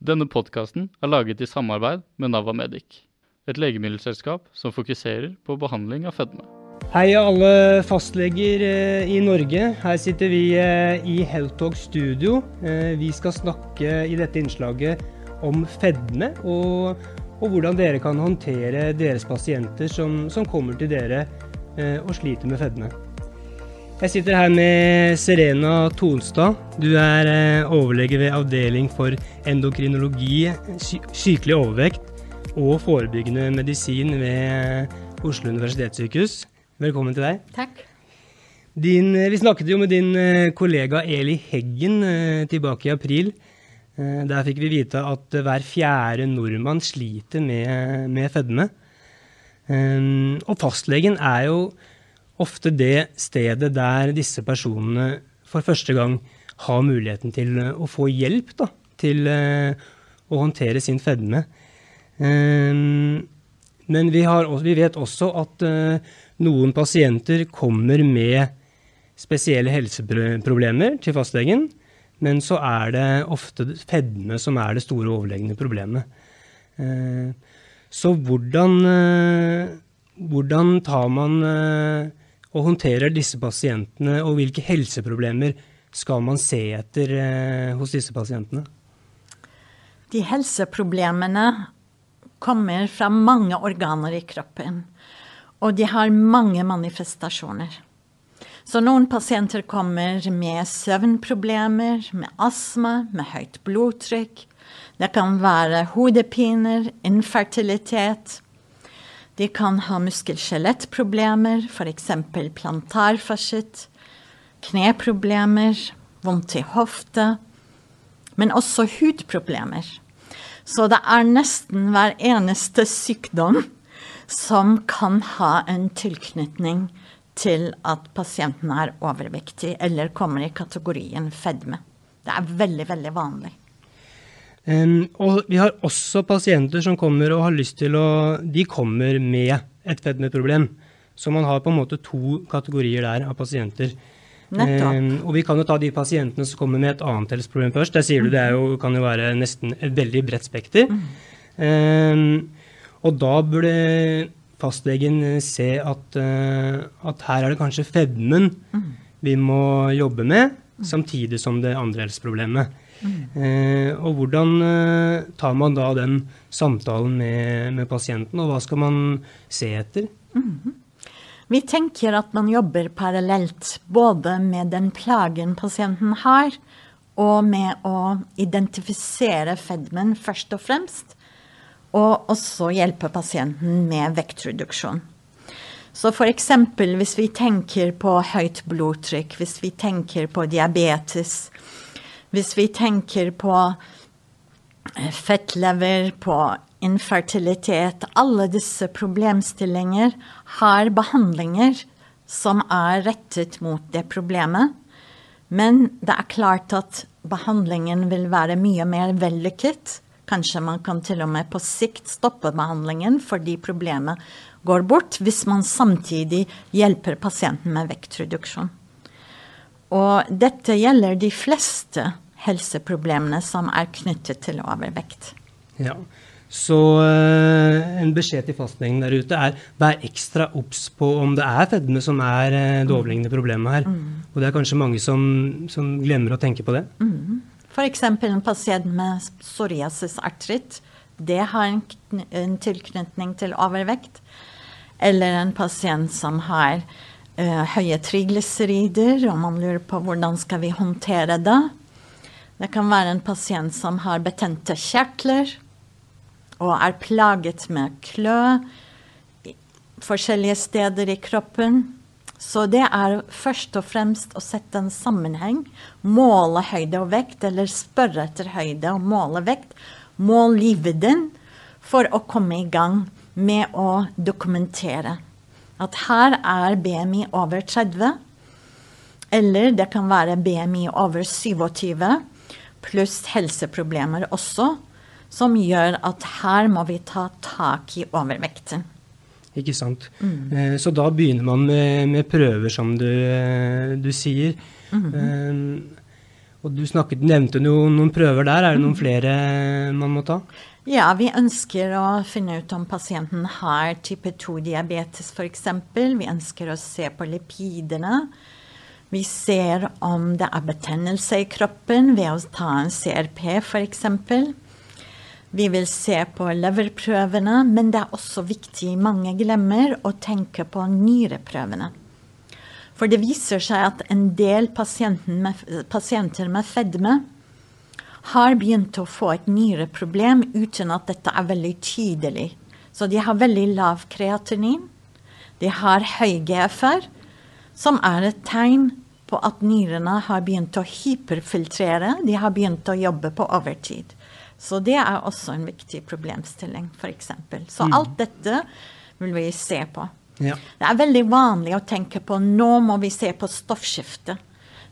Denne podkasten er laget i samarbeid med Navamedic, et legemiddelselskap som fokuserer på behandling av fedme. Hei alle fastleger eh, i Norge. Her sitter vi eh, i Heltog studio. Eh, vi skal snakke i dette innslaget om fedme, og, og hvordan dere kan håndtere deres pasienter som, som kommer til dere og sliter med fedme. Jeg sitter her med Serena Tonstad. Du er overlege ved avdeling for endokrinologi, sykelig overvekt og forebyggende medisin ved Oslo universitetssykehus. Velkommen til deg. Takk. Din, vi snakket jo med din kollega Eli Heggen tilbake i april. Der fikk vi vite at hver fjerde nordmann sliter med, med fedme. Og fastlegen er jo ofte det stedet der disse personene for første gang har muligheten til å få hjelp da, til å håndtere sin fedme. Men vi, har, vi vet også at noen pasienter kommer med spesielle helseproblemer til fastlegen, men så er det ofte fedme som er det store overlegne problemet. Så hvordan, hvordan tar man og håndterer disse pasientene, og hvilke helseproblemer skal man se etter hos disse pasientene? De helseproblemene kommer fra mange organer i kroppen. Og de har mange manifestasjoner. Så noen pasienter kommer med søvnproblemer, med astma, med høyt blodtrykk. Det kan være hodepiner, infertilitet. De kan ha muskel-skjelettproblemer, f.eks. plantarfascitt, kneproblemer, vondt i hofte, men også hudproblemer. Så det er nesten hver eneste sykdom som kan ha en tilknytning til at pasienten er overvektig eller kommer i kategorien fedme. Det er veldig, veldig vanlig. Um, og vi har også pasienter som kommer og har lyst til å De kommer med et fedmeproblem. Så man har på en måte to kategorier der av pasienter. Um, og vi kan jo ta de pasientene som kommer med et annet helseproblem først. Der sier du det jo, kan jo være nesten et veldig bredt spekter. Mm. Um, og da burde fastlegen se at, uh, at her er det kanskje fedmen mm. vi må jobbe med. Samtidig som det andre helseproblemet. Mm. Eh, og hvordan eh, tar man da den samtalen med, med, pasienten, og hva skal man se etter? Mm. Vi tenker at man jobber parallelt både med den plagen pasienten har, og med å identifisere fedmen først og fremst og også hjelpe pasienten med vektreduksjon. Så f.eks. hvis vi tenker på høyt blodtrykk, hvis vi tenker på diabetes, hvis vi tenker på eh, fettlever, på infertilitet Alle disse problemstillinger har behandlinger som er rettet mot det problemet. Men det er klart at behandlingen vil være mye mer vellykket Kanskje man kan til og med på sikt stoppe behandlingen fordi problemet går bort, hvis man samtidig hjelper pasienten med vektreduksjon. Og dette gjelder de fleste helseproblemene som er knyttet til overvekt. Ja, Så uh, en beskjed til fastlegen der ute er vær ekstra obs på om det er fedme som er uh, det overliggende problemet her. Mm. Og det er kanskje mange som, som glemmer å tenke på det. Mm. F.eks. en pasient med psoriasisartritt. Det har en, en, tilknytning til overvekt. Eller en pasient som har uh, høye triglycerider, og man lurer på hvordan skal vi håndtere det. Det kan være en pasient som har betente kjertler og er plaget med klø forskjellige steder i kroppen. Så det er først og fremst å sette en sammenheng, måle høyde og vekt, eller spørre etter høyde og måle vekt. Mål live den for å komme i gang med å dokumentere at her er BMI over 30, eller det kan være BMI over 27, pluss helseproblemer også, som gjør at her må vi ta tak i overvekten. Ikke sant. Mm. Så da begynner man med, med prøver, som du, du sier. Mm -hmm. Og du snakket, nevnte noen, noen prøver der. Er det noen flere man må ta? Ja, vi ønsker å finne ut om pasienten har type 2-diabetes f.eks. Vi ønsker å se på lipidene. Vi ser om det er betennelse i kroppen ved å ta en CRP f.eks. Vi vil se på leverprøvene, men det er også viktig, mange glemmer, å tenke på nyreprøvene. For det viser seg at en del med, pasienter med fedme har begynt å få et nyreproblem uten at dette er veldig tydelig. Så de har veldig lav kreatinin. De har høy GFR, som er et tegn på at nyrene har begynt å hyperfiltrere. De har begynt å jobbe på overtid. Så det er også en viktig problemstilling, f.eks. Så mm. alt dette vil vi se på. Ja. Det er veldig vanlig å tenke på nå må vi se på stoffskifte.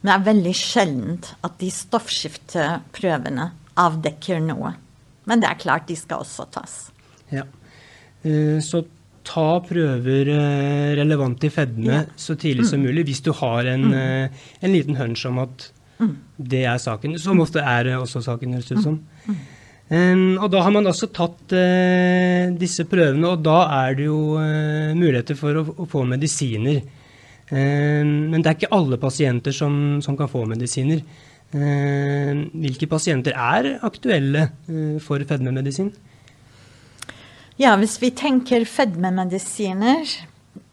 Men det er veldig sjeldent at de stoffskifteprøvene avdekker noe. Men det er klart de skal også tas. Ja. Eh, så ta prøver eh, relevant til fedme ja. så tidlig mm. som mulig hvis du har en, mm. Eh, en liten hunch om at mm. det er saken. Som ofte er også saken, høres det ut som. Mm. Og da har man også tatt uh, disse prøvene, og da er det jo uh, muligheter for å, få medisiner. Men det er ikke alle pasienter som, som kan få medisiner. Hvilke pasienter er aktuelle uh, for fedmemedisin? Ja, hvis vi tenker fedmemedisiner,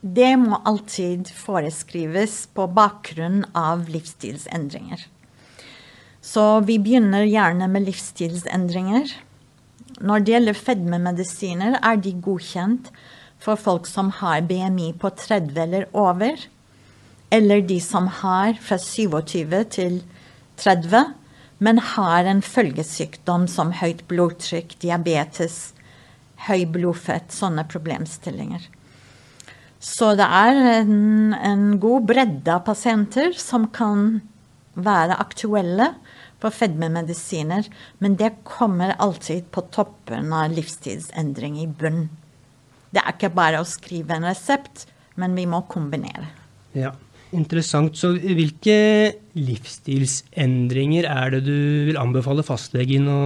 det må alltid foreskrives på bakgrunn av livsstilsendringer. Så vi begynner gjerne med livsstilsendringer. Når det gjelder fedmemedisiner, er de godkjent for folk som har BMI på 30 eller over, eller de som har fra 27 til 30, men har en følgesykdom som høyt blodtrykk, diabetes, høy blodfett, sånne problemstillinger. Så det er en, en god bredde av pasienter som kan være aktuelle for fedmemedisiner, men det kommer alltid på toppen av livstidsendring i bunn. Det er ikke bare å skrive en resept, men vi må kombinere. Ja, Interessant. Så hvilke livsstilsendringer er det du vil anbefale fastlegen å,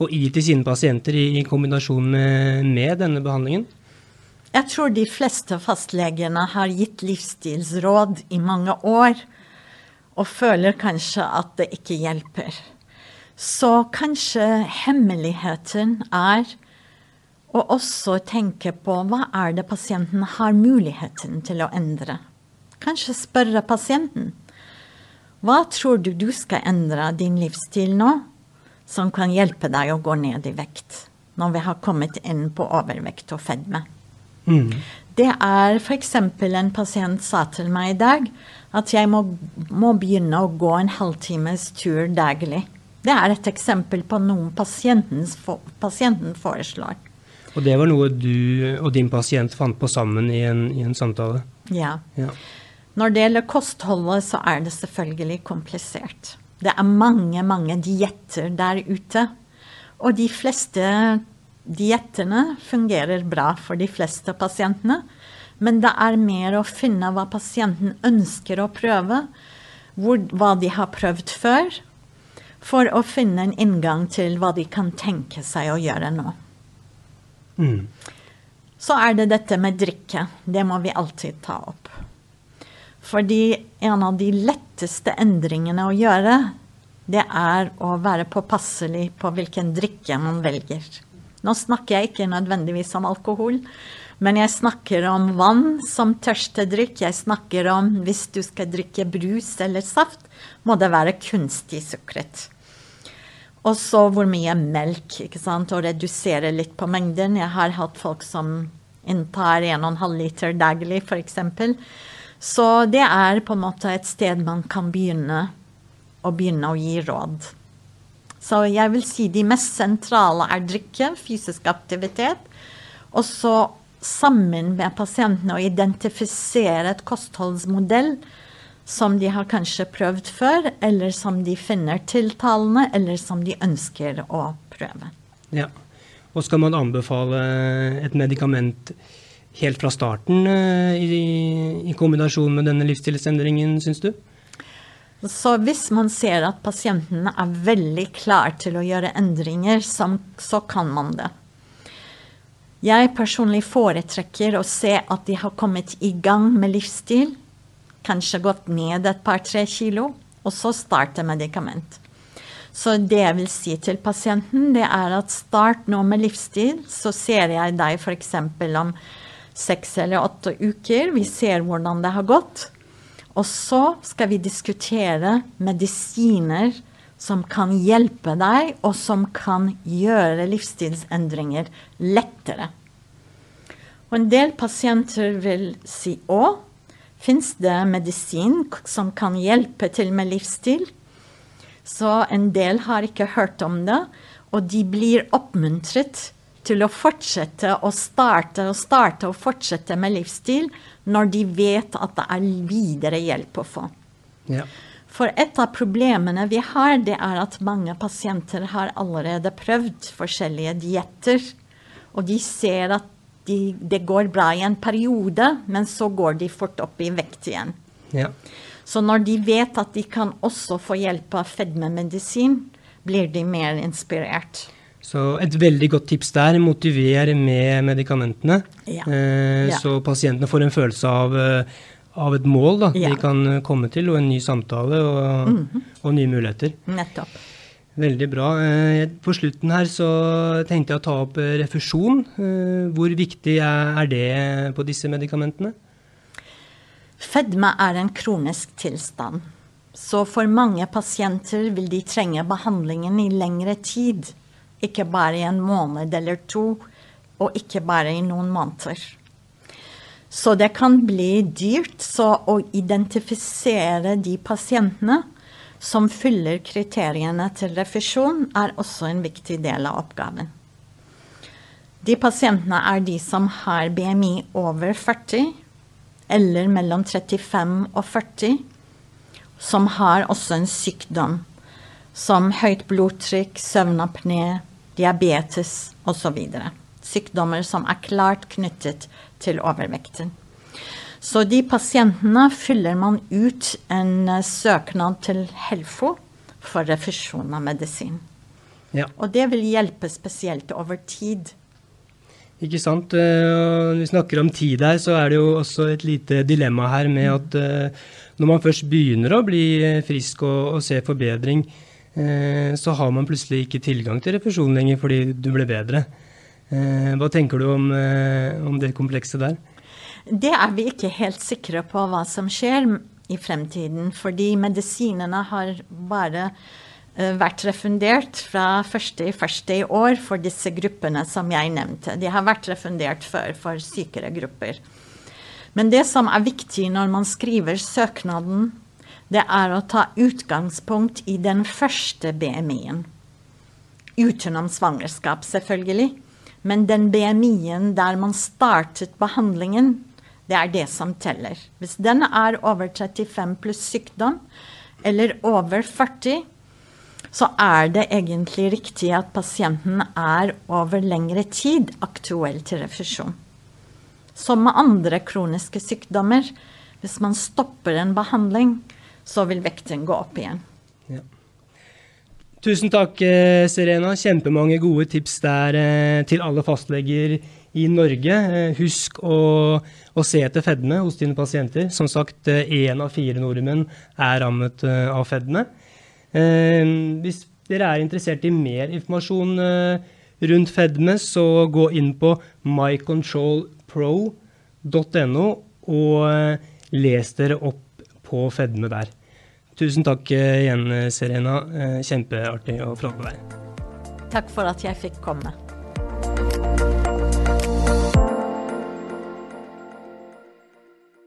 å gi til sine pasienter i, i kombinasjon med, med denne behandlingen? Jeg tror de fleste fastlegene har gitt livsstilsråd i mange år og føler kanskje at det ikke hjelper. Så kanskje hemmeligheten er å også tenke på hva er det pasienten har muligheten til å endre. Kanskje spørre pasienten. Hva tror du du skal endre din livsstil nå, som kan hjelpe deg å gå ned i vekt, når vi har kommet inn på overvekt og fedme? Mm. Det er f.eks. en pasient sa til meg i dag at jeg må, må begynne å gå en halvtimes tur daglig. Det er et eksempel på noe pasienten foreslår. Og det var noe du og din pasient fant på sammen i en, i en samtale? Ja. ja. Når det gjelder kostholdet, så er det selvfølgelig komplisert. Det er mange, mange dietter der ute. Og de fleste diettene fungerer bra for de fleste pasientene. Men det er mer å finne hva pasienten ønsker å prøve, hvor, hva de har prøvd før, for å finne en inngang til hva de kan tenke seg å gjøre nå. Mm. Så er det dette med drikke. Det må vi alltid ta opp. Fordi en av de letteste endringene å gjøre, det er å være påpasselig på hvilken drikke man velger. Nå snakker jeg ikke nødvendigvis om alkohol, men jeg snakker om vann som tørstedrikk. Jeg snakker om hvis du skal drikke brus eller saft, må det være kunstig sukret. Og så hvor mye melk, ikke sant, og redusere litt på mengden. Jeg har hatt folk som inntar 1,5 liter daglig, f.eks. Så det er på en måte et sted man kan begynne å begynne å gi råd. Så jeg vil si de mest sentrale er drikke, fysisk aktivitet. Og så sammen med pasientene å identifisere et kostholdsmodell som de har kanskje prøvd før, eller som de finner tiltalende, eller som de ønsker å prøve. Ja. Og skal man anbefale et medikament helt fra starten eh, i, i kombinasjon med denne livsstilsendringen, syns du? Så hvis man ser at pasienten er veldig klar til å gjøre endringer, så kan man det. Jeg personlig foretrekker å se at de har kommet i gang med livsstil, kanskje gått ned et par-tre kilo, og så starte medikament. Så det jeg vil si til pasienten, det er at start nå med livsstil, så ser jeg deg f.eks. om seks eller åtte uker. Vi ser hvordan det har gått. Og så skal vi diskutere medisiner som kan hjelpe deg, og som kan gjøre livsstilsendringer lettere. Og en del pasienter vil si å, fins det medisin som kan hjelpe til med livsstil? Så en del har ikke hørt om det, og de blir oppmuntret til å fortsette å starte og starte og fortsette med livsstil når de vet at det er videre hjelp å få. Ja. For et av problemene vi har, det er at mange pasienter har allerede prøvd forskjellige dietter, og de ser at de, det går bra i en periode, men så går de fort opp i vekt igjen. Ja. Så når de vet at de kan også få hjelp av fedmemedisin, blir de mer inspirert. Så et veldig godt tips der, motiver med medikamentene. Ja. Eh, Ja. Så pasientene får en følelse av, eh, av et mål da, Ja. de kan eh, komme til, og en ny samtale og, Mhm. og nye muligheter. Nettopp. Veldig bra. Eh, På slutten her så tenkte jeg å ta opp refusjon. Eh, Hvor viktig er det på disse medikamentene? Fedme er en kronisk tilstand. Så for mange pasienter vil de trenge behandlingen i lengre tid. Ikke bare i en måned eller to, og ikke bare i noen måneder. Så det kan bli dyrt. Så å identifisere de pasientene som fyller kriteriene til refusjon, er også en viktig del av oppgaven. De pasientene er de som har BMI over 40, eller mellom 35 og 40, som har også en sykdom, som høyt blodtrykk, søvnapné, diabetes osv. Sykdommer som er klart knyttet til overvekten. Så de pasientene fyller man ut en eh, søknad til Helfo for refusjon av medisin. Ja. Og det vil hjelpe spesielt over tid. Ikke sant? Eh, Når vi snakker om tid her, så er det jo også et lite dilemma her med at eh, når man først begynner å bli eh, frisk og, og se forbedring, eh, så har man plutselig ikke tilgang til refusjon lenger fordi du ble bedre. Eh, Hva tenker du om, eh, om det komplekset der? Det er vi ikke helt sikre på hva som skjer i fremtiden, fordi medisinene har bare eh, vært refundert fra første i første i år for disse gruppene som jeg nevnte. De har vært refundert før for sykere grupper. Men det som er viktig når man skriver søknaden, det er å ta utgangspunkt i den første BMI-en. Utenom svangerskap, selvfølgelig. Men den BMI-en der man startet behandlingen, det er det som teller. Hvis den er over 35 pluss sykdom, eller over 40, så er det egentlig riktig at pasienten er over lengre tid aktuell til refusjon. Som med andre kroniske sykdommer, hvis man stopper en behandling, så vil vekten gå opp igjen. Tusen takk, eh, Serena. Kjempemange gode tips der eh, til alle fastleger i Norge. Eh, Husk å, å se etter fedme hos dine pasienter. Som sagt, én av fire nordmenn er rammet av fedme. Hvis dere er interessert i mer informasjon rundt fedme, så gå inn på mycontrolpro.no og les dere opp på fedme der. Tusen takk eh, igjen, Serena. Eh, Kjempeartig å prate med deg. Takk for at jeg fikk komme.